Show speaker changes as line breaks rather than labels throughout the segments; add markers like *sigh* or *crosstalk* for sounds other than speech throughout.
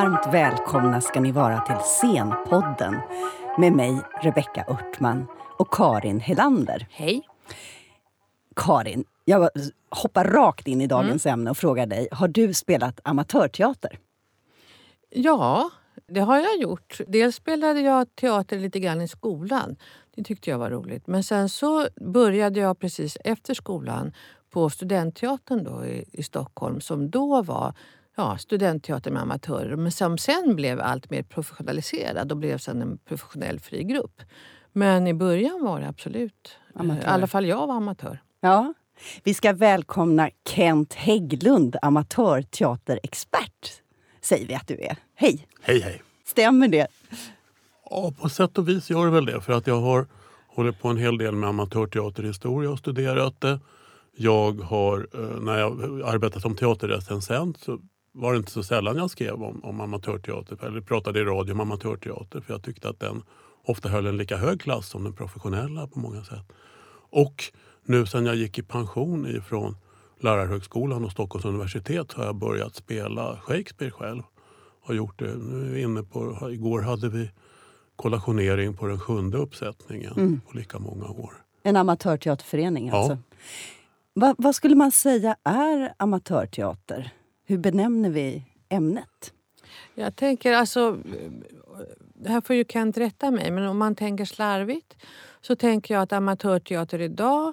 Varmt välkomna ska ni vara till Scenpodden med mig, Rebecka Örtman och Karin Helander.
Hej.
Karin, jag hoppar rakt in i dagens mm. ämne och frågar dig. Har du spelat amatörteater?
Ja, det har jag gjort. Dels spelade jag teater lite grann i skolan. Det tyckte jag var roligt. Men sen så började jag precis efter skolan på Studentteatern då i, i Stockholm som då var ja, studentteater med amatörer men som sen blev allt mer professionaliserad och blev sen en professionell fri grupp. Men i början var det absolut, amatör. i alla fall jag var amatör.
Ja. Vi ska välkomna Kent Hägglund, amatörteaterexpert, säger vi att du är. Hej!
Hej, hej!
Stämmer det?
Ja, på sätt och vis gör det väl det. För att jag har hållit på en hel del med amatörteaterhistoria och studerat det. Jag har, eh, när jag arbetade som teaterrecensent så var det inte så sällan jag skrev om, om amatörteater eller pratade i radio om amatörteater för jag tyckte att den ofta höll en lika hög klass som den professionella på många sätt. Och nu sen jag gick i pension ifrån Lärarhögskolan och Stockholms universitet har jag börjat spela Shakespeare själv. Har gjort det. Nu är vi inne på, igår hade vi kollationering på den sjunde uppsättningen mm. på lika många år.
En amatörteaterförening alltså? Ja. Va, vad skulle man säga är amatörteater? Hur benämner vi ämnet?
Jag tänker alltså... Här får ju Kent rätta mig, men om man tänker slarvigt så tänker jag att amatörteater idag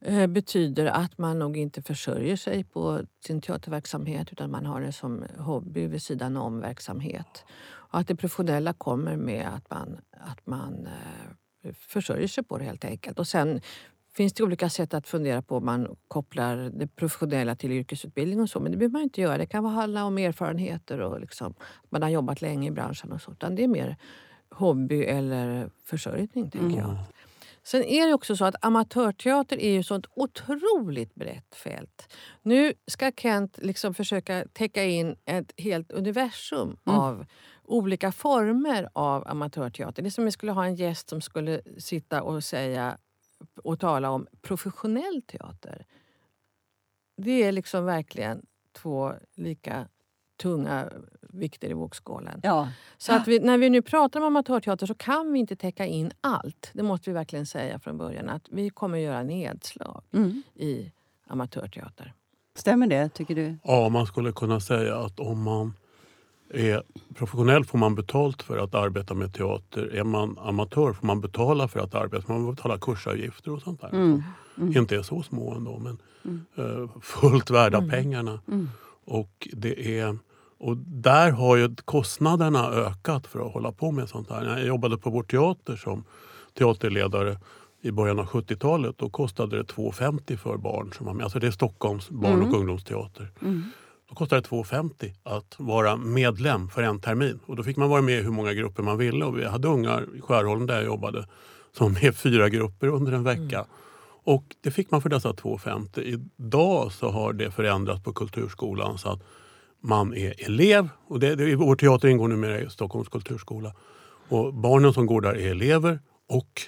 eh, betyder att man nog inte försörjer sig på sin teaterverksamhet utan man har det som hobby vid sidan om verksamhet. Och att det professionella kommer med att man, att man eh, försörjer sig på det helt enkelt. Och sen finns det olika sätt att fundera på om man kopplar det professionella till yrkesutbildning och så. Men det behöver man inte göra. Det kan handla om erfarenheter och liksom, man har jobbat länge i branschen och så. Utan det är mer hobby eller försörjning, tänker mm. jag. Sen är det också så att amatörteater är ju sånt otroligt brett fält. Nu ska Kent liksom försöka täcka in ett helt universum mm. av olika former av amatörteater. Det är som om vi skulle ha en gäst som skulle sitta och säga och tala om professionell teater. Det är liksom verkligen två lika tunga vikter i vågskålen. Ja. Så att vi, när vi nu pratar om amatörteater så kan vi inte täcka in allt. Det måste vi verkligen säga från början. Att Vi kommer göra nedslag mm. i amatörteater.
Stämmer det, tycker du?
Ja, man skulle kunna säga att om man är professionell får man betalt för att arbeta med teater. Är man amatör får man betala för att arbeta. Man betalar kursavgifter och sånt där. Mm. Mm. Inte är så små ändå men mm. uh, fullt värda mm. pengarna. Mm. Och, det är, och där har ju kostnaderna ökat för att hålla på med sånt här. När jag jobbade på vår teater som teaterledare i början av 70-talet då kostade det 2,50 för barn som var med. Alltså det är Stockholms barn och mm. ungdomsteater. Då kostade det 2,50 att vara medlem för en termin. Och då fick man vara med i hur många grupper man ville. Och vi hade ungar i Skärholm där jag jobbade som med fyra grupper under en vecka. Mm. Och det fick man för dessa 2,50. Idag så har det förändrats på Kulturskolan så att man är elev. Och det, det, vår teater ingår numera i Stockholms kulturskola. Och barnen som går där är elever och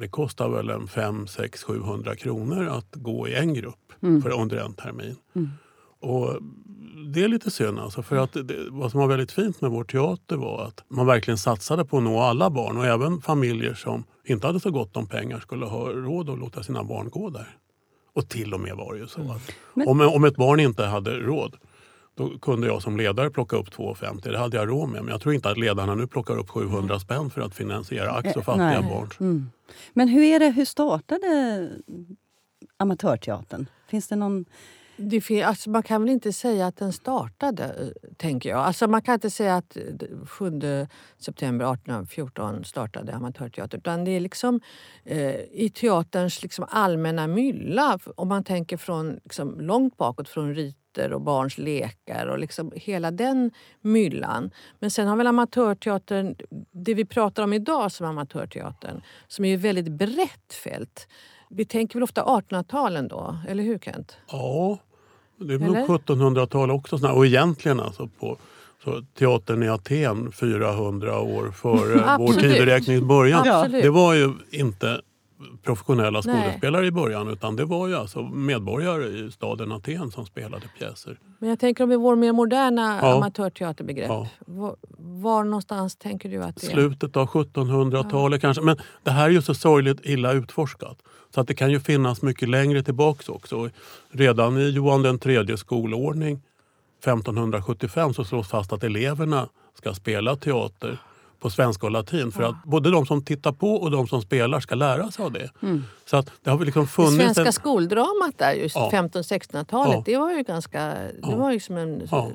det kostar väl en 5, 6, 700 kronor att gå i en grupp mm. för under en termin. Mm. Och det är lite synd alltså, för att det, vad som var väldigt fint med vår teater var att man verkligen satsade på att nå alla barn och även familjer som inte hade så gott om pengar skulle ha råd att låta sina barn gå där. Och till och med var det ju så att Men... om, om ett barn inte hade råd då kunde jag som ledare plocka upp 2,50. Det hade jag råd med. Men jag tror inte att ledarna nu plockar upp 700 spänn för att finansiera ack så fattiga Nej. barn. Mm.
Men hur är det, hur startade amatörteatern? Finns det någon
det, fin- alltså man kan väl inte säga att den startade, eh, tänker jag. Alltså man kan inte säga att eh, 7 september 1814 startade amatörteatern. Utan det är liksom eh, i teaterns liksom allmänna mylla. Om man tänker från liksom långt bakåt, från riter och barns lekar och liksom hela den myllan. Men sen har väl amatörteatern, det vi pratar om idag som amatörteatern, som är ett väldigt brett fält. Vi tänker väl ofta 1800-talen då, eller hur Kent?
Ja, det är nog 1700-tal också. Och egentligen alltså på så teatern i Aten 400 år före *laughs* vår tideräknings början. Det var ju inte professionella skådespelare i början utan det var ju alltså medborgare i staden Aten som spelade pjäser.
Men jag tänker om vi vår mer moderna
Ja.
amatörteaterbegrepp.
Ja.
Var, var någonstans tänker du att det är?
Slutet av 1700-talet kanske. Men det här är ju så sorgligt illa utforskat. Så att det kan ju finnas mycket längre tillbaks också. Redan i Johan den tredje skolordning 1575 så slås fast att eleverna ska spela teater på svenska och latin. För att både de som tittar på och de som spelar ska lära sig av det. Så att det har liksom
Det
funnits...
svenska
en-
skoldramat där, just
Ja.
1500-1600-talet,
Ja.
det var ju ganska... Det var ju som en
Ja.
eh,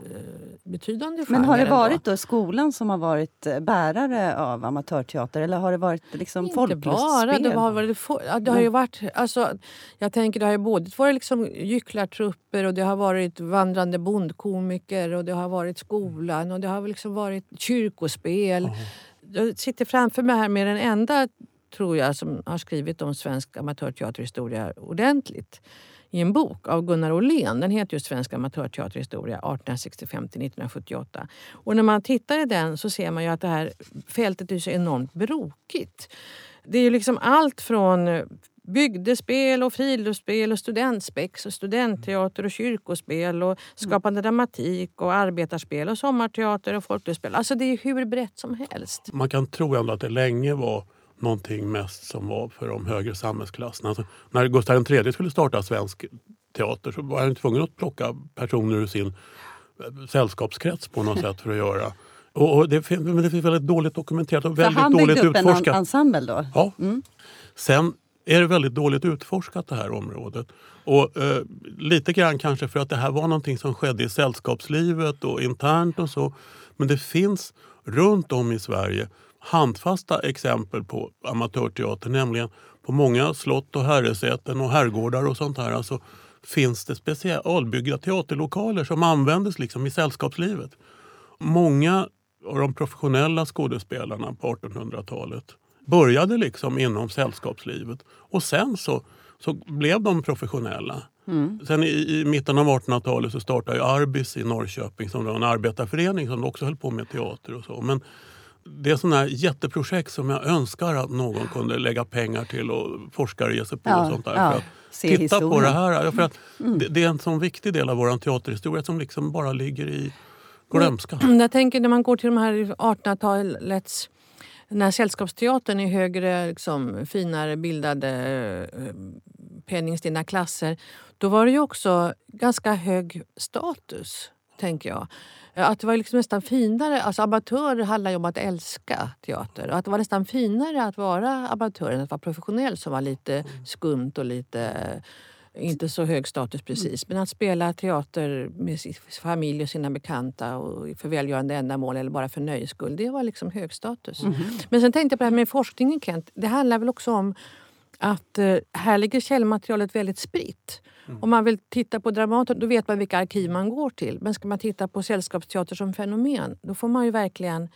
betydande genre
Men har det varit då skolan som har varit eh, bärare av amatörteater eller har det varit liksom
Inte bara. Det har, varit, få- ja, det har ju varit, alltså, jag tänker det har ju både varit liksom gycklartrupper och det har varit vandrande bondkomiker och det har varit skolan och det har liksom varit kyrkospel. Jag sitter framför mig här med den enda, tror jag, som har skrivit om svensk amatörteaterhistoria ordentligt i en bok av Gunnar Åhlén. Den heter just Svensk amatörteaterhistoria 1865-1978. Och när man tittar i den så ser man ju att det här fältet är så enormt brokigt. Det är ju liksom allt från bygdespel och friluftsspel och studentspex och studentteater och kyrkospel och skapande dramatik och arbetarspel och sommarteater och folklustspel. Alltså det är hur brett som helst.
Man kan tro ändå att det länge var någonting mest som var för de högre samhällsklasserna. Alltså, när Gustav III skulle starta svensk teater så var han tvungen att plocka personer ur sin eh, sällskapskrets på något *laughs* sätt för att göra. Och, och det, fin- men det finns väldigt dåligt dokumenterat och väldigt
han
dåligt
byggde upp en
utforskat.
en ensemble då?
Ja. Sen är det väldigt dåligt utforskat det här området. Och eh, Lite grann kanske för att det här var någonting som skedde i sällskapslivet och internt och så. Men det finns runt om i Sverige handfasta exempel på amatörteater. Nämligen på många slott och herresäten och herrgårdar och sånt här. Alltså, finns det specialbyggda teaterlokaler som användes liksom i sällskapslivet. Många av de professionella skådespelarna på 1800-talet började liksom inom sällskapslivet. Och sen så, så blev de professionella. Sen i, i mitten av 1800-talet så startade Arbis i Norrköping som var en arbetarförening som också höll på med teater och så. Men det är sådana här jätteprojekt som jag önskar att någon kunde lägga pengar till och forskare ge sig på.
Ja,
och sånt där,
ja.
för att titta på
historien.
det här. För att det, det är en sån viktig del av vår teaterhistoria som liksom bara ligger i glömska.
Jag tänker när man går till de här 1800-talets när sällskapsteatern i högre, liksom, finare bildade eh, penningstinna klasser. Då var det ju också ganska hög status, tänker jag. Att det var liksom nästan finare, alltså amatör handlar ju om att älska teater. Och att det var nästan finare att vara amatör än att vara professionell som var lite skumt och lite inte så hög status precis. Men att spela teater med sin familj och sina bekanta och för välgörande ändamål eller bara för nöjes skull, det var liksom hög status. Men sen tänkte jag på det här med forskningen Kent. Det handlar väl också om att eh, här ligger källmaterialet väldigt spritt. Om man vill titta på Dramaten då vet man vilka arkiv man går till. Men ska man titta på sällskapsteater som fenomen då får man ju verkligen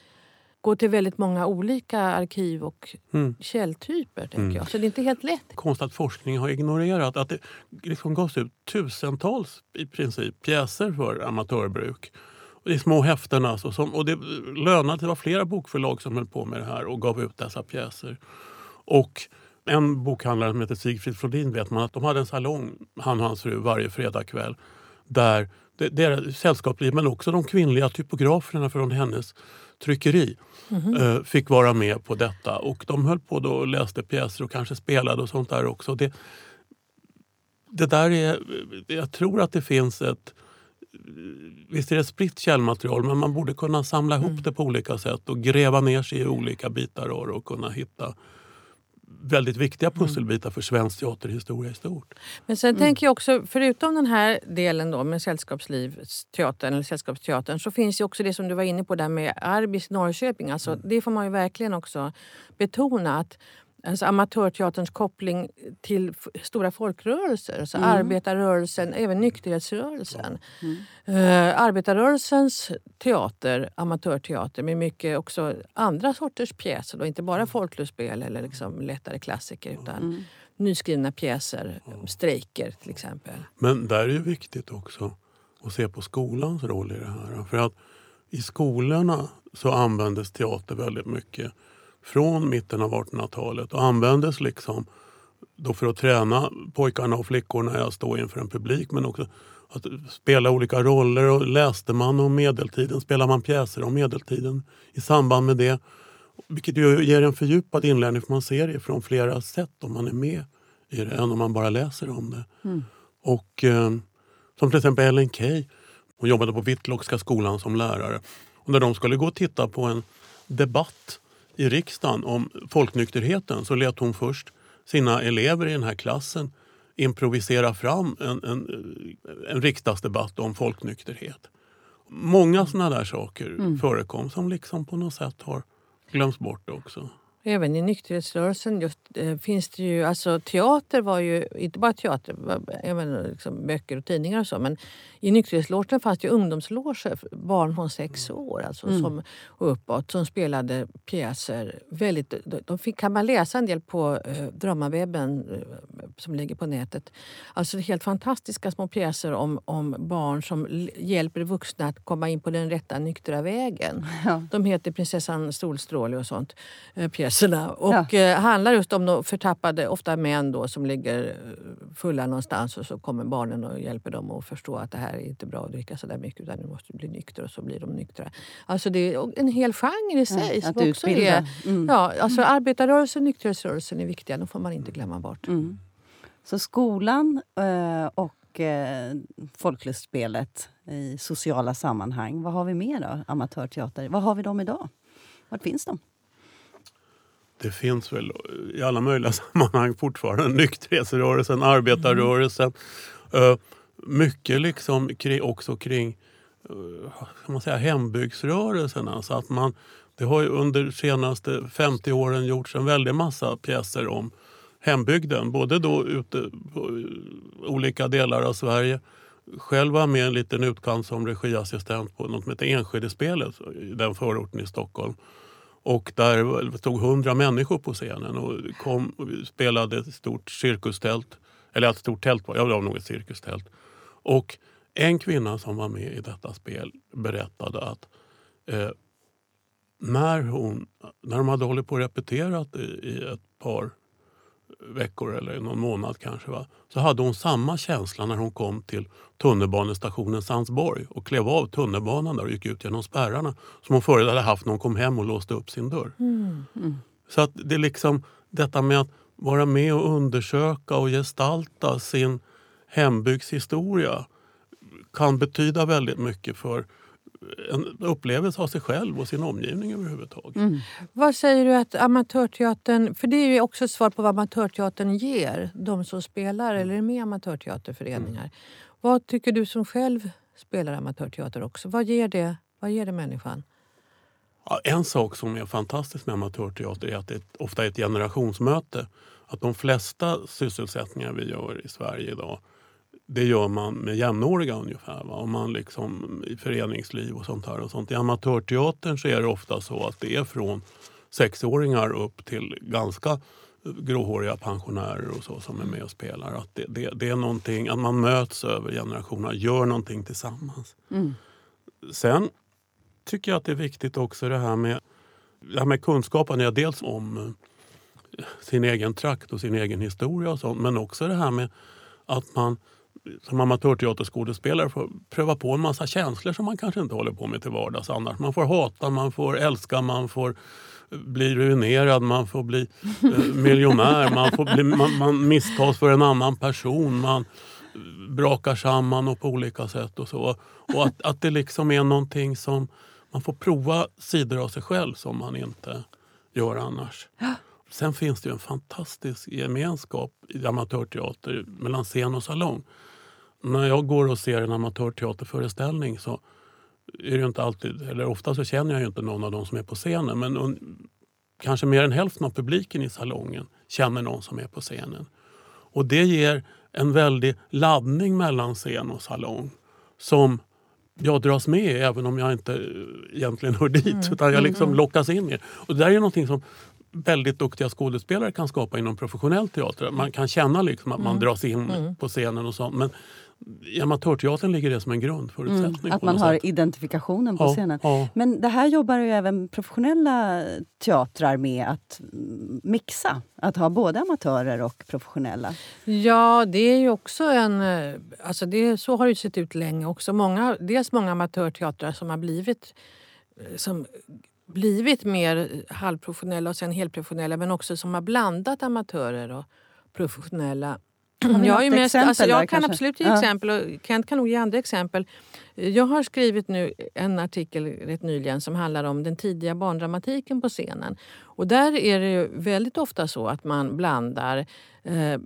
gå till väldigt många olika arkiv och
Mm.
källtyper. Tänker jag. Så det är inte helt lätt.
Konstigt att forskningen har ignorerat att det liksom gavs ut tusentals i princip pjäser för amatörbruk. I små häften alltså. Som, och det lönade, det var flera bokförlag som höll på med det här och gav ut dessa pjäser. Och en bokhandlare som heter Sigfrid Flodin vet man att de hade en salong, han och hans fru, varje fredagkväll. Där det- deras sällskapsliv, men också de kvinnliga typograferna från hennes tryckeri eh, fick vara med på detta. Och de höll på då och läste pjäser och kanske spelade och sånt där också. Det, det där är, jag tror att det finns ett Visst är det spritt källmaterial men man borde kunna samla ihop det på olika sätt och gräva ner sig i olika bitar och kunna hitta väldigt viktiga pusselbitar för svensk teaterhistoria i stort.
Men sen tänker jag också, förutom den här delen då med sällskapslivsteatern eller sällskapsteatern så finns ju också det som du var inne på där med Arbis Norrköping. Alltså, Det får man ju verkligen också betona att alltså, amatörteaterns koppling till f- stora folkrörelser, alltså arbetarrörelsen, även nykterhetsrörelsen. Eh, arbetarrörelsens teater, amatörteater med mycket också andra sorters pjäser. Då, inte bara folklustspel eller liksom lättare klassiker utan nyskrivna pjäser, strejker till exempel.
Men där är det viktigt också att se på skolans roll i det här. För att i skolorna så användes teater väldigt mycket från mitten av 1800-talet och användes liksom då för att träna pojkarna och flickorna i att stå inför en publik men också att spela olika roller. Och läste man om medeltiden, spelar man pjäser om medeltiden i samband med det. Vilket ju ger en fördjupad inlärning för man ser det från flera sätt om man är med i det än om man bara läser om det. Mm. Och eh, Som till exempel Ellen Key. Hon jobbade på Whitlockska skolan som lärare. Och när de skulle gå och titta på en debatt i riksdagen om folknykterheten så lät hon först sina elever i den här klassen improvisera fram en, en, en riksdagsdebatt om folknykterhet. Många sådana där saker mm. förekom som liksom på något sätt har glömts bort också.
Även i nykterhetsrörelsen just, eh, finns det ju... Alltså, teater var ju inte bara teater, även liksom böcker och tidningar och så. Men i nykterhetslogen fanns det ungdomsloger, barn från sex år alltså, mm. som, och uppåt, som spelade pjäser. Väldigt, de fick, kan man läsa en del på eh, Drömmarwebben eh, som ligger på nätet. Alltså helt fantastiska små pjäser om, om barn som hjälper vuxna att komma in på den rätta nyktra vägen. Ja. De heter Prinsessan Solstråle och sånt. Eh, pjäserna. Och ja. eh, handlar just om de förtappade, ofta män då, som ligger eh, fulla någonstans och så kommer barnen och hjälper dem att förstå att det här är inte bra att dricka så där mycket utan du måste bli nykter och så blir de nyktra. Alltså det är en hel genre i sig. Ja, som också är, mm. ja, alltså arbetarrörelsen och nykterhetsrörelsen är viktiga, de får man inte glömma bort. Mm.
Så skolan eh, och folklustspelet i sociala sammanhang. Vad har vi mer då? Amatörteater. Vad har vi dem idag? Var finns de?
Det finns väl eh, i alla möjliga *laughs* sammanhang fortfarande. Nykterhetsrörelsen, arbetarrörelsen. Mm. mycket liksom också kring uh, man säga, hembygdsrörelsen. Alltså att man, det har ju under de senaste 50 åren gjorts en väldig massa pjäser om hembygden. Både då ute på olika delar av Sverige. Själv var med en liten utkant som regiassistent på något som heter Enskedespelet i den förorten i Stockholm. Och där stod hundra människor på scenen och, kom, och spelade ett stort cirkustält. Eller ett stort tält var, ja, det var nog ett cirkustält. Och en kvinna som var med i detta spel berättade att eh, när, hon, när de hade hållit på och repeterat i, i ett par veckor eller någon månad kanske. Va? Så hade hon samma känsla när hon kom till tunnelbanestationen Sandsborg och klev av tunnelbanan där och gick ut genom spärrarna. Som hon förut hade haft när hon kom hem och låste upp sin dörr. Mm. Mm. Så att det är liksom detta med att vara med och undersöka och gestalta sin hembygdshistoria kan betyda väldigt mycket för en upplevelse av sig själv och sin omgivning överhuvudtaget. Mm.
Vad säger du att amatörteatern, för det är ju också ett svar på vad amatörteatern ger de som spelar eller är med i amatörteaterföreningar. Mm. Vad tycker du som själv spelar amatörteater också? Vad ger det, vad ger det människan?
Ja, en sak som är fantastisk med amatörteater är att det ofta är ett generationsmöte. Att de flesta sysselsättningar vi gör i Sverige idag det gör man med jämnåriga ungefär. Va? Om man liksom, I föreningsliv och sånt här. Och sånt. I amatörteatern så är det ofta så att det är från sexåringar upp till ganska gråhåriga pensionärer och så som är med och spelar. Att det, det, det är någonting, att man möts över generationerna, gör någonting tillsammans. Mm. Sen tycker jag att det är viktigt också det här med, det här med kunskapen. Ja, dels om eh, sin egen trakt och sin egen historia och sånt. Men också det här med att man som amatörteaterskådespelare får pröva på en massa känslor som man kanske inte håller på med till vardags annars. Man får hata, man får älska, man får bli ruinerad, man får bli eh, miljonär, *laughs* man, får bli, man, man misstas för en annan person, man brakar samman och på olika sätt. och så. Och att, att det liksom är någonting som man får prova sidor av sig själv som man inte gör annars. *gasps* Sen finns det en fantastisk gemenskap i amatörteater mellan scen och salong när jag går och ser en amatörteaterföreställning så är det inte alltid, eller ofta så känner jag inte någon av dem som är på scenen. Men un, kanske mer än hälften av publiken i salongen känner någon som är på scenen. Och det ger en väldig laddning mellan scen och salong som jag dras med även om jag inte egentligen hör dit. Mm. Utan jag liksom mm. lockas in i Och det där är någonting som väldigt duktiga skådespelare kan skapa inom professionell teater. Man kan känna liksom att man mm. dras in mm. på scenen och sånt. Men I amatörteatern ligger det som en grundförutsättning.
Mm, att man har
sätt.
identifikationen på
Ja,
scenen.
ja.
Men det här jobbar ju även professionella teatrar med att mixa. Att ha både amatörer och professionella.
Ja, det är ju också en... eh, Alltså det, så har det sett ut länge också. Många, dels många amatörteatrar som har blivit, eh, som blivit mer halvprofessionella och sen helprofessionella men också som har blandat amatörer och professionella. Jag, är mest, alltså
där
jag kan
kanske?
absolut ge
Ja.
exempel och Kent kan nog ge andra exempel. Jag har skrivit nu en artikel rätt nyligen som handlar om den tidiga barndramatiken på scenen. Och där är det väldigt ofta så att man blandar eh,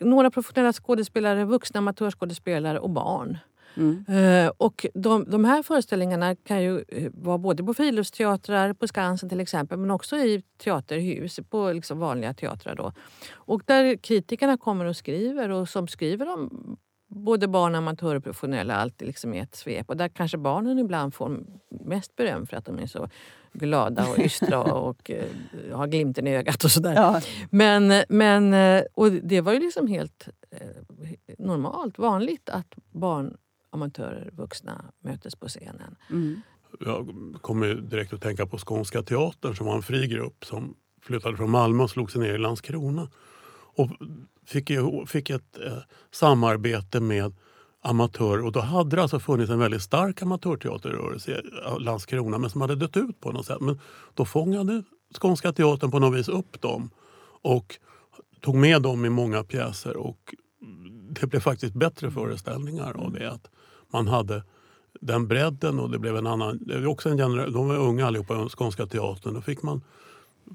några professionella skådespelare, vuxna amatörskådespelare och barn.
Mm.
Eh, och de, de här föreställningarna kan ju eh, vara både på friluftsteatrar, på Skansen till exempel, men också i teaterhus, på liksom vanliga teatrar. Då. Och där kritikerna kommer och skriver och som skriver om både barn, amatörer och professionella, alltid liksom i ett svep. Och där kanske barnen ibland får mest beröm för att de är så glada och *laughs* ystra och eh, har glimten i ögat och sådär.
Ja.
Men, men och det var ju liksom helt normalt, vanligt att barn, amatörer, vuxna möttes på scenen.
Mm.
Jag kommer direkt att tänka på Skånska teatern som var en fri grupp som flyttade från Malmö och slog sig ner i Landskrona. Och fick, fick ett eh, samarbete med amatörer. Och då hade det alltså funnits en väldigt stark amatörteaterrörelse i eh, Landskrona men som hade dött ut på något sätt. Men då fångade Skånska teatern på något vis upp dem och tog med dem i många pjäser. Och det blev faktiskt bättre föreställningar av det. Att man hade den bredden och det blev en annan... Det var också en genera- de var unga allihopa, Skånska teatern. Då fick man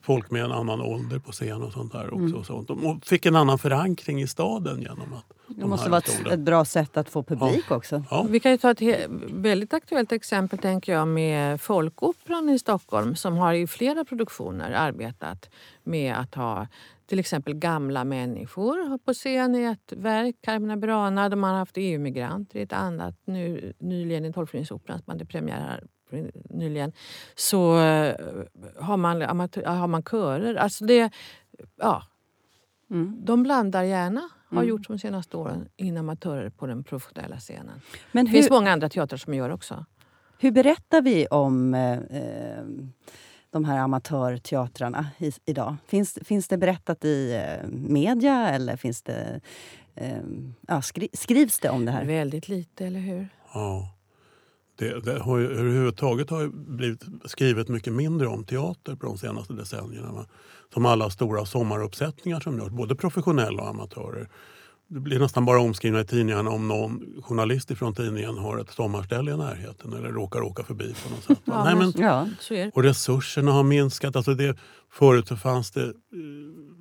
folk med en annan ålder på scen och sånt där också.
Mm.
Och sånt. Och fick en annan förankring i staden genom att
Det
de
måste vara ett, ett bra sätt att få publik också.
Ja.
Vi kan ju ta ett väldigt aktuellt exempel tänker jag med Folkoperan i Stockholm som har i flera produktioner arbetat med att ha till exempel gamla människor på scen i ett verk, Carmina Burana. De har haft EU-migranter i ett annat. Nu, nyligen i Tolvskillingsoperan som hade premiär här nyligen så eh, har man, har man körer. Alltså det, ja,
Mm.
de blandar gärna, har
Mm.
gjort de senaste åren, in amatörer på den professionella scenen.
Men
Det finns
hur,
många andra teatrar som gör också.
hur berättar vi om eh, eh, de här amatörteatrarna i, idag? Finns, finns det berättat i eh, media eller finns det, eh, ja, skri, skrivs det om det här?
Väldigt lite, eller hur?
Ja. Det, det har ju, överhuvudtaget har blivit skrivet mycket mindre om teater på de senaste decennierna. Va? Som alla stora sommaruppsättningar som görs, både professionella och amatörer. Det blir nästan bara omskrivna i tidningarna om någon journalist från tidningen har ett sommarställe i närheten eller råkar åka förbi på något sätt.
Ja,
Nej,
men-
Ja.
Så är det.
och resurserna har minskat. Alltså det, förut så fanns det eh,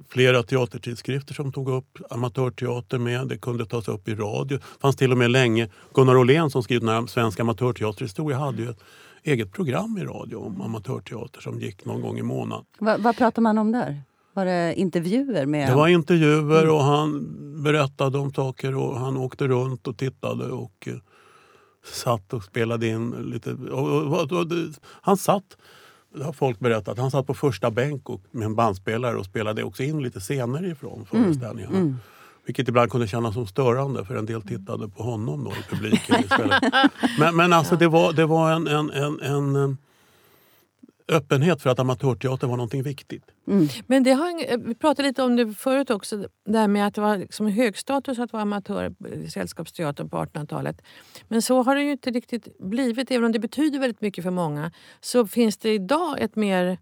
flera teatertidskrifter som tog upp amatörteater med. Det kunde tas upp i radio. Det fanns till och med länge Gunnar Åhlén som skrivit den svensk amatörteaterhistoria hade ju ett eget program i radio om amatörteater som gick någon gång i månaden.
Va, vad pratar man om där? Var det intervjuer med...
Det var intervjuer och han berättade om saker och han åkte runt och tittade och eh, satt och spelade in lite. Och, och, och, han satt, det har folk berättat, han satt på första bänk och, med en bandspelare och spelade också in lite scener ifrån föreställningarna.
Mm.
Vilket ibland kunde kännas som störande för en del tittade på honom då i publiken istället. *laughs* Men, men alltså det var, det var en, en, en, en eh, öppenhet för att amatörteater var någonting viktigt.
Mm.
Men det har, en- vi pratade lite om det förut också, det här med att det var liksom högstatus att vara amatör i sällskapsteatern på 1800-talet. Men så har det ju inte riktigt blivit. Även om det betyder väldigt mycket för många så finns det idag ett mer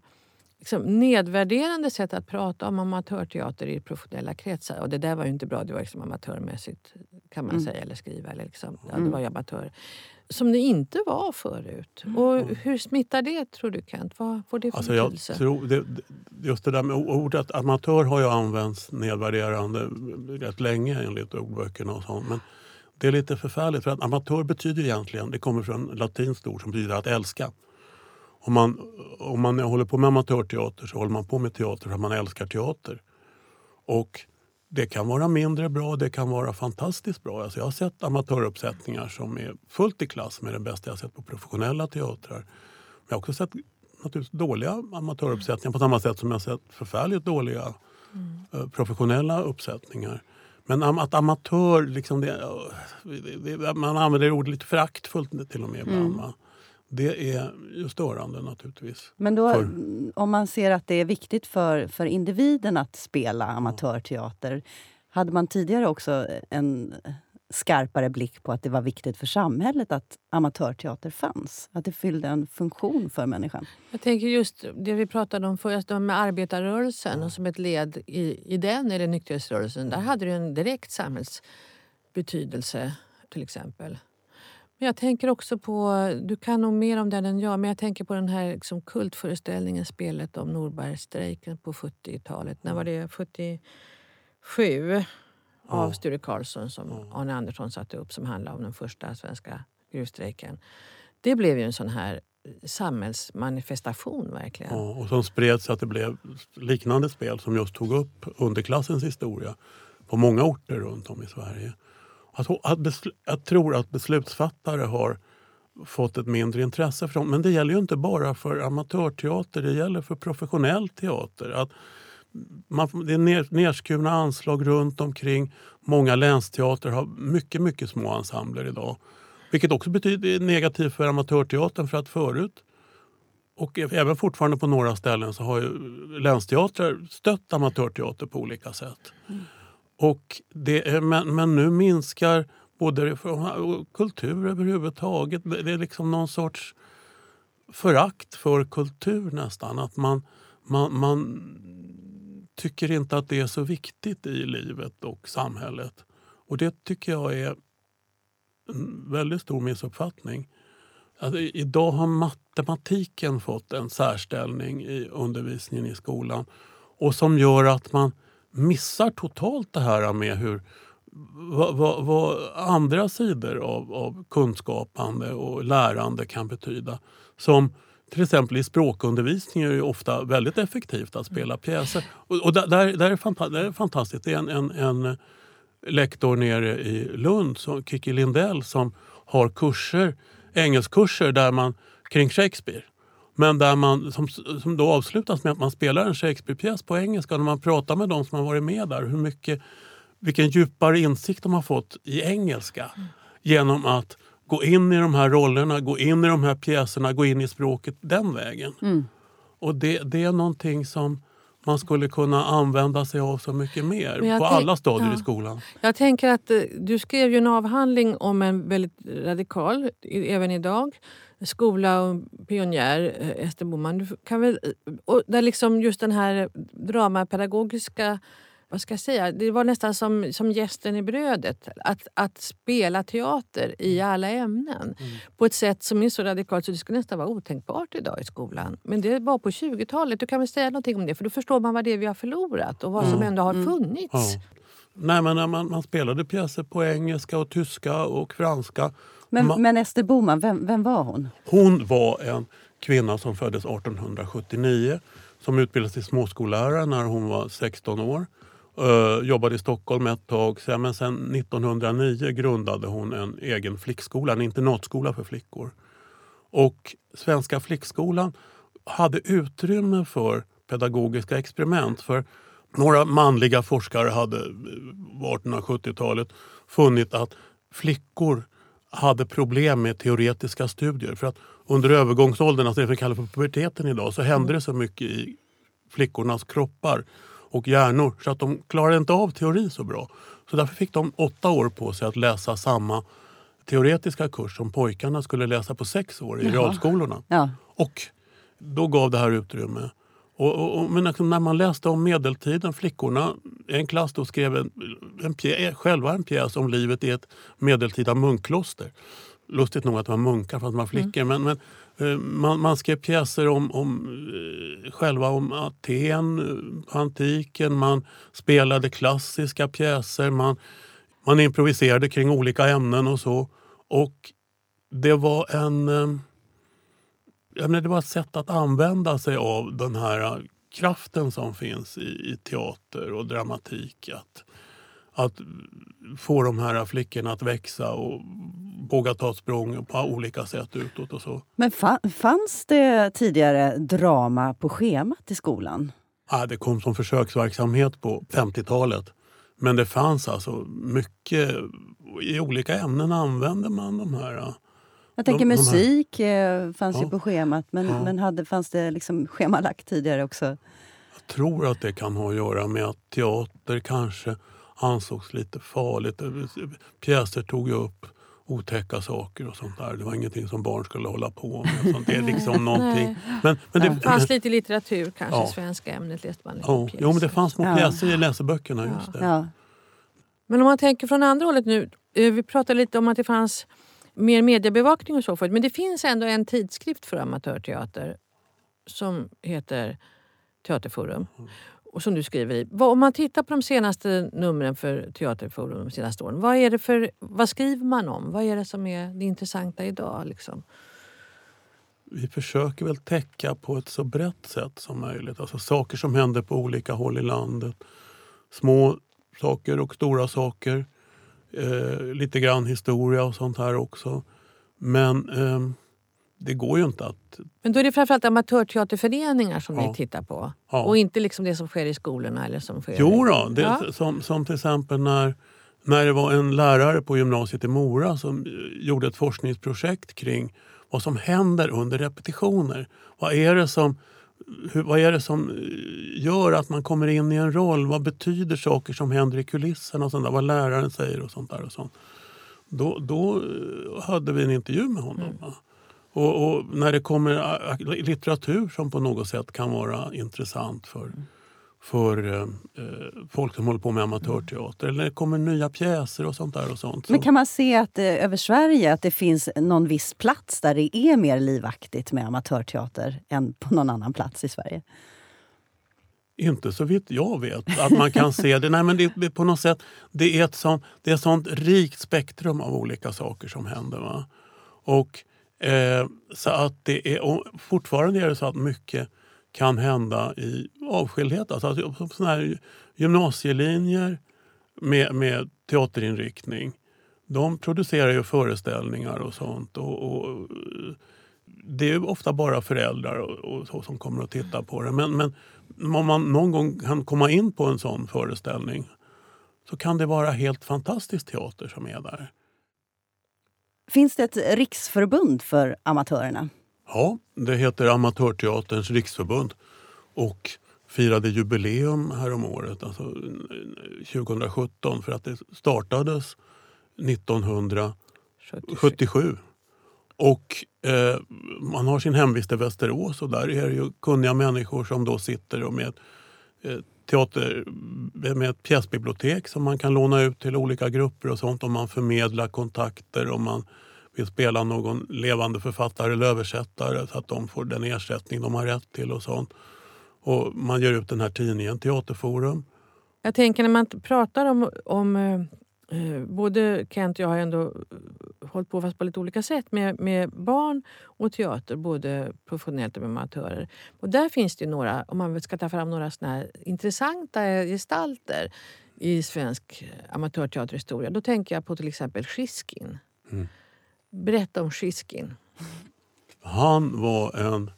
liksom, nedvärderande sätt att prata om amatörteater i professionella kretsar. Och det där var ju inte bra, det var liksom amatörmässigt kan man
Mm.
säga, eller skriva. Eller liksom, ja, det
Mm.
var ju amatör. Som det inte var förut. Och hur smittar det tror du Kent? Vad får det för
Alltså jag
betydelse?
tror, det- just det där med ordet amatör har ju använts nedvärderande rätt länge enligt ordböckerna och sånt. Men det är lite förfärligt för att amatör betyder egentligen, det kommer från latinskt ord som betyder att älska. Om man, om man håller på med amatörteater så håller man på med teater för att man älskar teater. Och det kan vara mindre bra, det kan vara fantastiskt bra. Alltså jag har sett amatöruppsättningar som är fullt i klass med det bästa jag sett på professionella teatrar. Men jag har också sett naturligtvis dåliga amatöruppsättningar på samma sätt som jag har sett förfärligt dåliga eh, professionella uppsättningar. Men att amatör, liksom det, det, man använder ordet lite föraktfullt till och med ibland. Mm. Det är ju störande naturligtvis.
Men då, för... om man ser att det är viktigt för, för individen att spela amatörteater, hade man tidigare också en skarpare blick på att det var viktigt för samhället att amatörteater fanns? Att det fyllde en funktion för människan?
Jag tänker just det vi pratade om förut, med arbetarrörelsen och som ett led i, i den, eller nykterhetsrörelsen. Där hade det en direkt samhällsbetydelse till exempel. Men jag tänker också på, du kan nog mer om den än jag, men jag tänker på den här liksom kultföreställningen, spelet om Norbergstrejken på 70-talet. När var det? 77? av Sture Karlsson som Arne Andersson satte upp som handlade om den första svenska gruvstrejken. Det blev ju en sån här samhällsmanifestation verkligen.
Ja, och som spreds att det blev liknande spel som just tog upp underklassens historia på många orter runt om i Sverige. Alltså, jag tror att beslutsfattare har fått ett mindre intresse för dem. Men det gäller ju inte bara för amatörteater, det gäller för professionell teater. Att man, det är nedskurna anslag runt omkring. Många länsteatrar har mycket, mycket små ensembler idag. Vilket också betyder negativt för amatörteatern för att förut och även fortfarande på några ställen så har ju länsteatrar stött amatörteater på olika sätt. Mm. Och det, men, men nu minskar både kultur överhuvudtaget. Det är liksom någon sorts förakt för kultur nästan. Att man, man, man tycker inte att det är så viktigt i livet och samhället. Och det tycker jag är en väldigt stor missuppfattning. Alltså, idag har matematiken fått en särställning i undervisningen i skolan och som gör att man missar totalt det här med hur vad, vad, vad andra sidor av, av kunskapande och lärande kan betyda. Som till exempel i språkundervisning är det ofta väldigt effektivt att spela pjäser. Och, och där, där, är fanta det är fantastiskt. Det är en, en, en lektor nere i Lund, som, Kiki Lindell, som har kurser, engelskkurser där man, kring Shakespeare. Men där man, som, som då avslutas med att man spelar en Shakespeare-pjäs på engelska. När man pratar med de som har varit med där, hur mycket, vilken djupare insikt de har fått i engelska. Mm. Genom att gå in i de här rollerna, gå in i de här pjäserna, gå in i språket den vägen. Mm. Och det, det är någonting som man skulle kunna använda sig av så mycket mer på alla stadier ja. i skolan.
Jag tänker att eh, du skrev ju en avhandling om en väldigt radikal, även idag, skola och pionjär, eh, Ester Boman. Du kan väl, och där liksom just den här dramapedagogiska vad ska jag säga, det var nästan som, som gästen i brödet. Att, att spela teater i mm. alla ämnen mm. på ett sätt som är så radikalt så det skulle nästan vara otänkbart idag i skolan. Men det var på 20-talet. Du kan väl säga någonting om det? För då förstår man vad det är vi har förlorat och vad mm. som ändå har mm. funnits. Ja.
Nej, men när man, man spelade pjäser på engelska, och tyska och franska.
Men, man, men Ester Boman, vem, vem var hon?
Hon var en kvinna som föddes 1879 som utbildades till småskollärare när hon var 16 år. Uh, jobbade i Stockholm ett tag. Men sen 1909 grundade hon en egen flickskola, en internatskola för flickor. Och Svenska flickskolan hade utrymme för pedagogiska experiment. För några manliga forskare hade på 1870-talet funnit att flickor hade problem med teoretiska studier. För att under övergångsåldern, alltså det vi kallar för puberteten idag, så hände det så mycket i flickornas kroppar och hjärnor så att de klarade inte av teori så bra. Så därför fick de åtta år på sig att läsa samma teoretiska kurs som pojkarna skulle läsa på sex år i Jaha. realskolorna. Ja. Och då gav det här utrymme. Och, och, och men liksom när man läste om medeltiden, flickorna, en klass då skrev en, en pjäs, själva en pjäs om livet i ett medeltida munkkloster. Lustigt nog att det var munkar fast de var flickor. Mm. Men, men Eh, man, man skrev pjäser om, om eh, själva om Aten, eh, antiken. Man spelade klassiska pjäser. Man, man improviserade kring olika ämnen och så. Och det var en... Jag menar, det var ett sätt att använda sig av den här kraften som finns i, i teater och dramatik. Att, att få de här flickorna att växa och våga ta ett språng på olika sätt utåt. och så.
Men fanns det tidigare drama på schemat i skolan?
Ja, det kom som försöksverksamhet på 50-talet. Men det fanns alltså mycket, i olika ämnen använde man de här
jag tänker
de, de
musik eh, fanns
ja.
ju på schemat, men,
ja.
men hade, fanns det liksom schemalagt tidigare också?
Jag tror att det kan ha att göra med att teater kanske ansågs lite farligt. Pjäser tog ju upp otäcka saker och sånt där. Det var ingenting som barn skulle hålla på med. Sånt. Det är *laughs* liksom någonting.
Men, men det, fanns *laughs* lite litteratur kanske, ja. svenska ämnet läste man lite
ja. Jo, men det fanns små ja. pjäser i läseböckerna. Just det. Ja.
Men om man tänker från andra hållet nu. Eh, vi pratade lite om att det fanns mer mediebevakning och så förut. Men det finns ändå en tidskrift för amatörteater som heter Teaterforum. Mm. Och som du skriver i. Om man tittar på de senaste numren för Teaterforum de senaste åren. Vad, är det för, vad skriver man om? Vad är det som är det intressanta idag? Liksom?
Vi försöker väl täcka på ett så brett sätt som möjligt. Alltså saker som händer på olika håll i landet. Små saker och stora saker. Eh, lite grann historia och sånt här också. Men eh, det går ju inte att...
Men då är det framförallt amatörteaterföreningar som ja. ni tittar på? Ja. Och inte liksom det som sker i skolorna? Eller som sker
jo då, det, ja. som, som till exempel när, när det var en lärare på gymnasiet i Mora som eh, gjorde ett forskningsprojekt kring vad som händer under repetitioner. Vad är det som hur, vad är det som eh, gör att man kommer in i en roll? Vad betyder saker som händer i kulisserna? Och sånt där, vad läraren säger och sånt där. Och sånt. Då, då eh, hade vi en intervju med honom. Mm. Och, och, när det kommer litteratur som på något sätt kan vara intressant för mm för eh, folk som håller på med amatörteater. Eller det kommer nya pjäser och sånt där. Och sånt.
Men kan man se att eh, över Sverige att det finns någon viss plats där det är mer livaktigt med amatörteater än på någon annan plats i Sverige?
Inte så vitt jag vet att man kan se det. Nej, men det, på något sätt, det är ett sånt, det är ett sånt rikt spektrum av olika saker som händer. Va? Och, eh, så att det är, fortfarande är det så att mycket kan hända i avskildhet. Alltså, såna här gymnasielinjer med, med teaterinriktning de producerar ju föreställningar och sånt. Och, och det är ofta bara föräldrar och, och, så som kommer att titta på det. Men, men om man någon gång kan komma in på en sån föreställning så kan det vara helt fantastisk teater som är där.
Finns det ett riksförbund för amatörerna?
Ja, det heter Amatörteaterns riksförbund och firade jubileum häromåret, alltså 2017, för att det startades 1977. Och eh, man har sin hemvist i Västerås och där är det ju kunniga människor som då sitter och med eh, teater, med ett pjäsbibliotek som man kan låna ut till olika grupper och sånt och man förmedlar kontakter, och man vill spela någon levande författare eller översättare så att de får den ersättning de har rätt till och sånt. Och man ger ut den här tidningen Teaterforum.
Jag tänker när man pratar om, om eh, eh både Kent och jag har ändå eh, hållit på fast på lite olika sätt med, med barn och teater, både professionellt och med amatörer. Och där finns det några, om man ska ta fram några såna intressanta gestalter i svensk amatörteaterhistoria. Då tänker jag på till exempel Shiskin. Mm. Berätta om Shiskin.
Han var en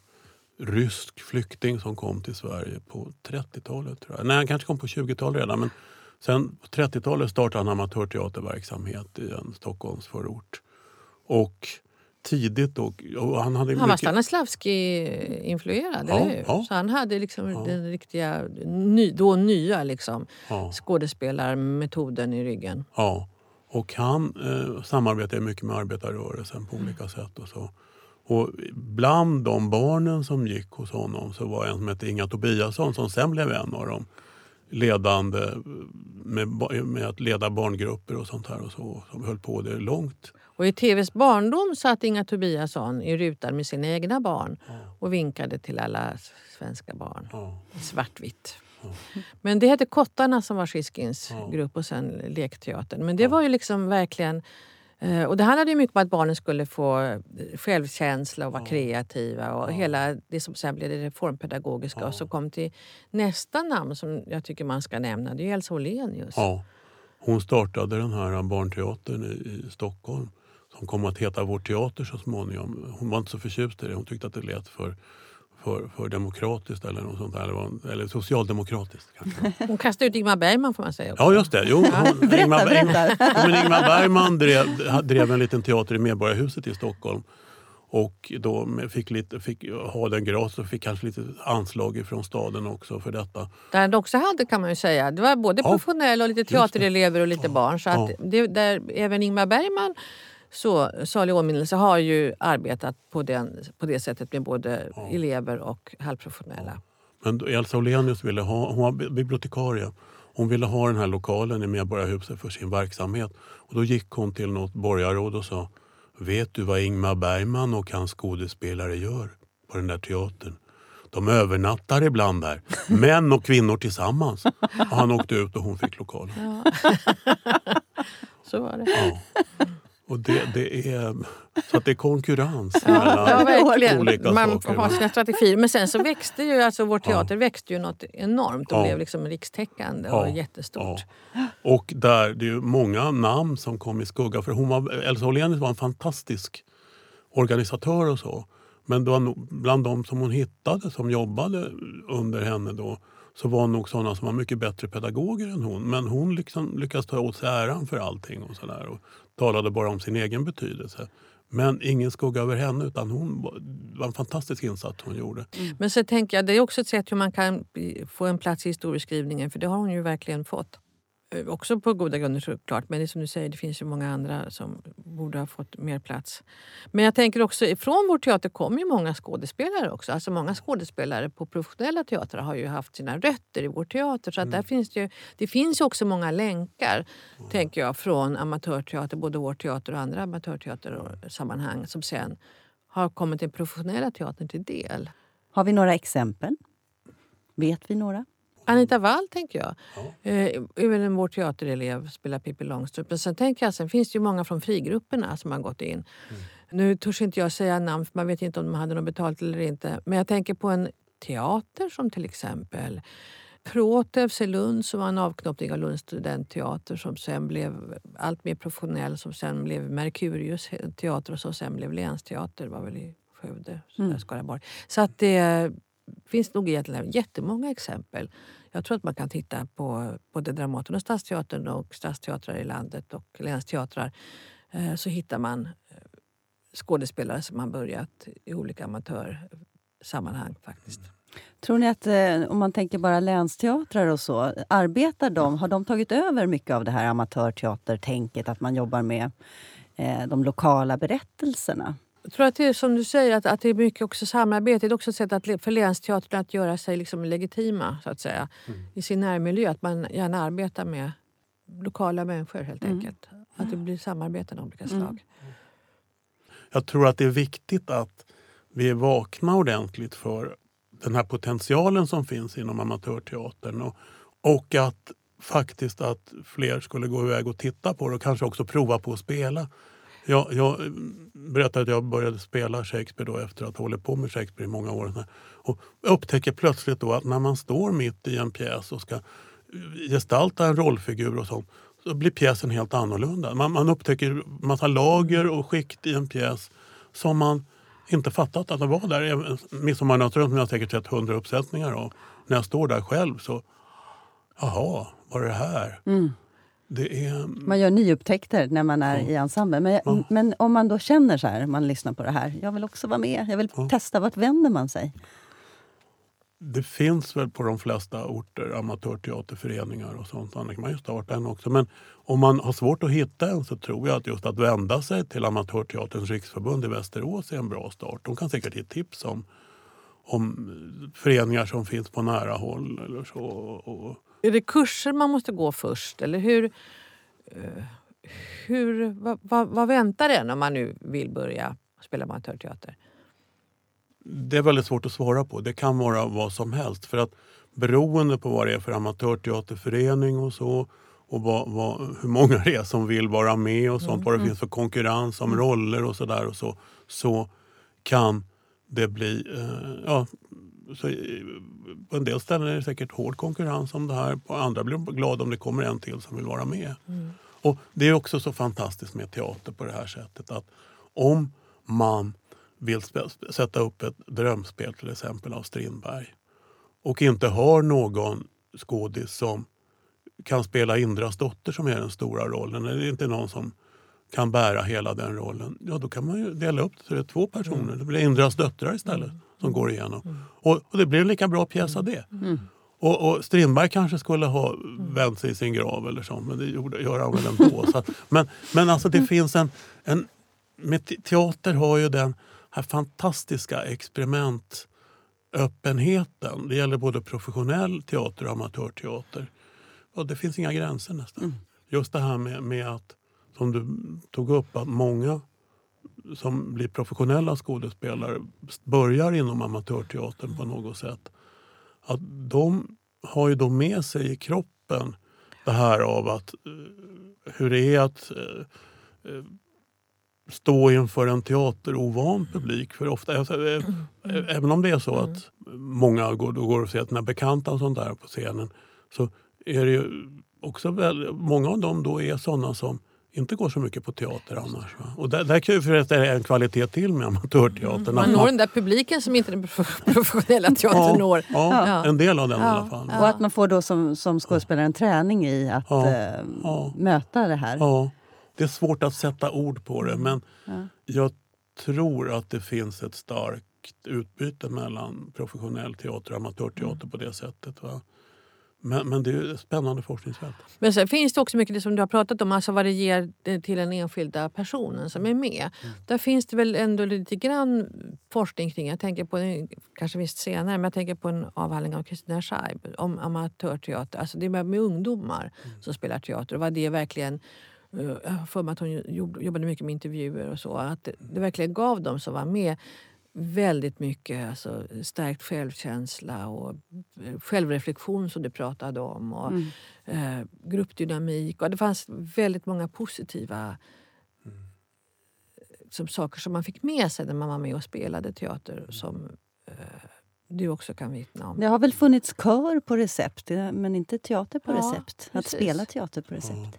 rysk flykting som kom till Sverige på 30-talet. tror jag. Nej, han kanske kom på 20-talet redan. Men sen på 30-talet startade han amatörteaterverksamhet i en Stockholmsförort. Och tidigt då... Och han hade
han var Stanislavski-influerad, ja, eller hur? Ja. Så han hade liksom ja. den riktiga, ny, då nya liksom, ja. skådespelarmetoden i ryggen.
Ja. Och han eh, samarbetade mycket med arbetarrörelsen på olika sätt. och så. Och bland de barnen som gick hos honom så var en som hette Inga Tobiasson som sen blev en av de ledande med, med att leda barngrupper och sånt här och så. Som höll på det långt.
Och i TVs barndom satt Inga Tobiasson i rutan med sina egna barn ja. och vinkade till alla svenska barn. Ja. Svartvitt. Men det hette Kottarna som var Skiskins ja. grupp och sen Lekteatern. Men det var ju liksom verkligen... Eh, och det handlade ju mycket om att barnen skulle få eh, självkänsla och vara kreativa och hela det som sen blev det reformpedagogiska och så kom till nästa namn som jag tycker man ska nämna. Det är Elsa Åhlenius.
Ja. Hon startade den här barnteatern i, i Stockholm som kom att heta Vår teater så småningom. Hon var inte så förtjust i det. Hon tyckte att det lät för för, för demokratiskt eller något sånt där. Eller, socialdemokratiskt kanske. *laughs*
Hon kastade ut Ingmar Bergman får man säga. Också.
Ja just det. Jo, hon,
Berätta,
Ingmar,
berätta.
Ja, men Ingmar Bergman drev, drev en liten teater i Medborgarhuset i Stockholm. Och då fick, lite, fick ha den gratis och fick kanske lite anslag från staden också för detta.
Där det också hade kan man ju säga. Det var både
Ja,
professionella och lite teaterelever och lite barn. Så att
Ja.
det, där, även Ingmar Bergman, så, salig åminnelse, har ju arbetat på, den, på det sättet med både elever och halvprofessionella.
Men Elsa Olenius ville ha, hon var bi- bibliotekarie. Hon ville ha den här lokalen i Medborgarhuset för sin verksamhet. Och då gick hon till något borgarråd och sa Vet du vad Ingmar Bergman och hans skådespelare gör på den där teatern? De övernattar ibland där. *laughs* Män och kvinnor tillsammans. Och han åkte ut och hon fick lokalen. *laughs*
Så var det.
Ja. Och det, det är, så att det är konkurrens
Ja,
mellan
verkligen.
olika
Man
saker.
får ha sina strategier. Men sen så växte ju alltså vår teater växte ju något enormt och
Ja.
blev liksom rikstäckande
Ja.
och jättestort.
Ja. Och där, det är ju många namn som kom i skugga. För hon var, Elsa Åhlenius var en fantastisk organisatör och så. Men det var bland de som hon hittade som jobbade under henne då så var nog sådana som var mycket bättre pedagoger än hon. Men hon liksom lyckades ta åt sig äran för allting och så där, och talade bara om sin egen betydelse. Men ingen skugga över henne utan hon var, det var en fantastisk insats hon gjorde. Mm.
Men så tänker jag, det är också ett sätt hur man kan få en plats i historieskrivningen för det har hon ju verkligen fått. Eh, Också på goda grunder såklart, men det som du säger, det finns ju många andra som borde ha fått mer plats. Men jag tänker också, ifrån vår teater kommer ju många skådespelare också. Alltså många skådespelare på professionella teatrar har ju haft sina rötter i vår teater. Så att där finns det, ju, det finns ju också många länkar, tänker jag, från amatörteater, både vår teater och andra amatörteatersammanhang som sen har kommit den professionella teatern till del.
Har vi några exempel? Vet vi några?
Anita Wall tänker jag. Eh, väl en vår teaterelev, spelar Pippi Långstrump. Men sen tänker jag, sen finns det ju många från frigrupperna som har gått in. Nu törs inte jag säga namn för man vet inte om de hade något betalt eller inte. Men jag tänker på en teater som till exempel Protevs i Lund som var en avknoppning av Lunds studentteater som sen blev allt mer professionell som sen blev Merkurius teater och som sen blev Länsteater. var väl i Skövde, mm. Skaraborg. Så att det finns nog egentligen jättemånga exempel. Jag tror att man kan titta på både Dramaten och Stadsteatern och stadsteatrar i landet och länsteatrar. Eh, så hittar man eh, skådespelare som har börjat i olika amatörsammanhang faktiskt.
Tror ni att, eh, om man tänker bara länsteatrar och så, arbetar de, har de tagit över mycket av det här amatörteatertänket, att man jobbar med de lokala berättelserna?
Jag tror att det är som du säger, att, att det är mycket också samarbete. Det är också ett sätt att, för länsteatern att göra sig liksom legitima så att säga, i sin närmiljö. Att man gärna arbetar med lokala människor helt enkelt. Att det blir samarbeten av olika slag.
Jag tror att det är viktigt att vi är vakna ordentligt för den här potentialen som finns inom amatörteatern och, och att faktiskt att fler skulle gå iväg och titta på det och kanske också prova på att spela. Jag, jag berättade att jag började spela Shakespeare då efter att ha hållit på med Shakespeare i många år. Och upptäcker plötsligt då att när man står mitt i en pjäs och ska gestalta en rollfigur och sånt så blir pjäsen helt annorlunda. Man, man upptäcker massa lager och skikt i en pjäs som man inte fattat att det var där. Midsommarnattsrummet som jag säkert sett hundra uppsättningar av. När jag står där själv så, jaha, var det här?
Mm.
Är,
Man gör nyupptäckter när man är i ensemble. Men,
Ja.
men om man då känner så här, man lyssnar på det här, jag vill också vara med, jag vill
Ja.
testa, vart vänder man sig?
det finns väl på de flesta orter amatörteaterföreningar och sånt. Annars kan man ju starta en också. Men om man har svårt att hitta en så tror jag att just att vända sig till Amatörteaterns riksförbund i Västerås är en bra start. De kan säkert ge tips om, om föreningar som finns på nära håll eller så. Och,
Är det kurser man måste gå först? Eller hur, eh, hur, vad, vad, vad väntar en om man nu vill börja spela amatörteater?
Det är väldigt svårt att svara på. Det kan vara vad som helst. För att beroende på vad det är för amatörteaterförening och så och vad, vad, hur många det är som vill vara med och sånt, vad det finns för konkurrens om roller och sådär och så, så kan det bli... Eh, ja, så, eh, på en del ställen är det säkert hård konkurrens om det här. På andra blir de glada om det kommer en till som vill vara med. Och Det är också så fantastiskt med teater på det här sättet att om man vill sätta upp ett drömspel till exempel av Strindberg och inte har någon skådis som kan spela Indras dotter som är den stora rollen, eller inte någon som kan bära hela den rollen, ja då kan man ju dela upp det till två personer. Mm. Det blir Indras döttrar istället mm. Som går igenom. Mm. Och, och, det blir en lika bra pjäs av det. Mm. Och, och, Strindberg kanske skulle ha vänt sig i sin grav eller så, men det gjorde, gör han väl ändå. *laughs* så men, men alltså det finns en, en... Med teater har ju den här fantastiska experimentöppenheten. Det gäller både professionell teater och amatörteater. Och det finns inga gränser nästan. Mm. Just det här med, med att, som du tog upp, att många som blir professionella skådespelare börjar inom amatörteatern på något sätt. Att de har ju då med sig i kroppen det här av att eh, hur det är att eh, eh, stå inför en teaterovan publik. För ofta, alltså, Även om det är så att många går, går och ser sina bekanta och sånt där på scenen så är det ju också väldigt... många av dem då är sådana som inte går så mycket på teater annars. Va? Och där, där kan ju förresten en kvalitet till med amatörteatern. Mm.
Man når den där publiken som inte den *laughs* professionella teatern
ja,
når.
Ja, ja, en del av den ja, i alla fall.
Och att man får då som, som skådespelare en träning i att äh, möta det här.
Ja. Det är svårt att sätta ord på det men jag tror att det finns ett starkt utbyte mellan professionell teater och amatörteater mm. på det sättet. Va? Men, men det är ett spännande forskningsfält.
Men sen finns det också mycket det som du har pratat om, alltså vad det ger till den enskilda personen som är med. Mm. Där finns det väl ändå lite grann forskning kring, jag tänker på en, kanske visst senare, men jag tänker på en avhandling av Kristina Scheib om amatörteater. Alltså det är med, med ungdomar mm. som spelar teater och vad det verkligen eh, jag har för mig att hon jobbade mycket med intervjuer och så. Att det verkligen gav dem som var med väldigt mycket alltså, stärkt självkänsla och eh, självreflektion som du pratade om. Och, mm. eh, gruppdynamik. Och det fanns väldigt många positiva mm. som saker som man fick med sig när man var med och spelade teater mm. som eh, du också kan vittna om.
Det har väl funnits kör på recept, men inte teater på ja, recept? Precis. Att spela teater på recept. Ja.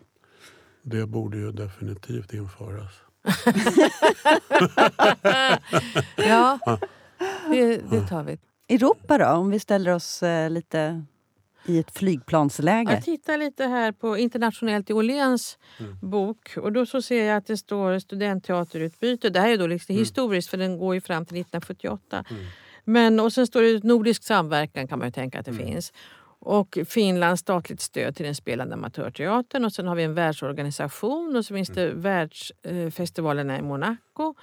Det borde ju definitivt införas. *laughs* *laughs*
det, det, vi.
Europa då, om vi ställer oss eh, lite i ett flygplansläge?
Jag tittar lite här på Internationellt i Åhléns mm. bok. Och då så ser jag att det står studentteaterutbyte. Det här är då liksom mm. historiskt för den går ju fram till 1978. Mm. Men, och sen står det nordisk samverkan kan man ju tänka att det mm. finns och Finlands statligt stöd till den spelande amatörteatern. Och sen har vi en världsorganisation och så finns det mm. världsfestivalerna i Monaco.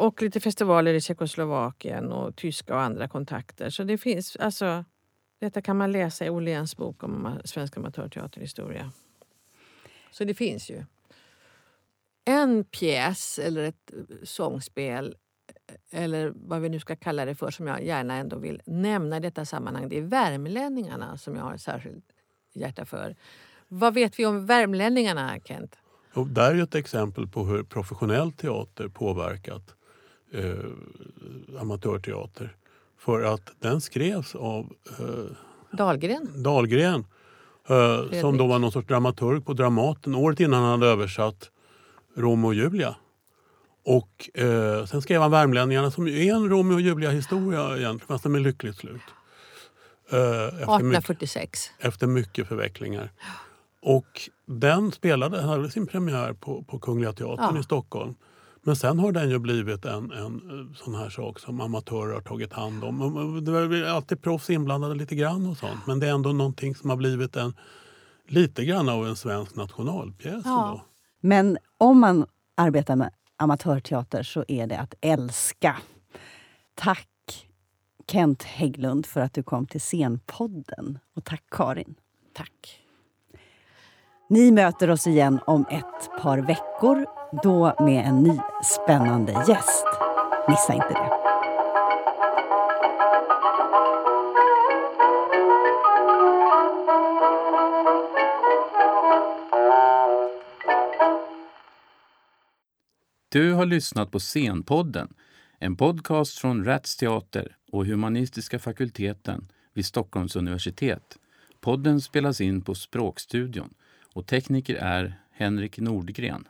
Och lite festivaler i Tjeckoslovakien och tyska och andra kontakter. Så det finns, alltså, detta kan man läsa i Åhléns bok om svensk amatörteaterhistoria. Så det finns ju. En pjäs eller ett eh, sångspel eh, eller vad vi nu ska kalla det för, som jag gärna ändå vill nämna i detta sammanhang, det är värmlänningarna som jag har särskilt hjärta för. Vad vet vi om värmlänningarna, Kent?
Och där är ett exempel på hur professionell teater påverkat eh, amatörteater. För att den skrevs av eh,
Dahlgren,
Dahlgren eh, som då var någon sorts dramaturg på Dramaten året innan han hade översatt Romeo och Julia. Och eh, sen skrev han Värmlänningarna som är en Romeo och Julia-historia egentligen, fast med lyckligt slut.
Eh, efter 1846.
Mycket, efter mycket förvecklingar. Och den spelade, hade sin premiär på, på Kungliga Teatern ja. i Stockholm. Men sen har den ju blivit en, en eh, sån här sak som amatörer har tagit hand om. Det är alltid proffs inblandade lite grann och sånt. Men det är ändå någonting som har blivit en, lite grann av en svensk nationalpjäs. Ja.
Men om man arbetar med amatörteater så är det att älska. Tack Kent Hägglund för att du kom till Scenpodden. Och tack Karin.
Tack.
Ni möter oss igen om ett par veckor, då med en ny spännande gäst. Missa inte det.
Du har lyssnat på Scenpodden, en podcast från Rats Teater och Humanistiska fakulteten vid Stockholms universitet. Podden spelas in på Språkstudion och tekniker är Henrik Nordgren.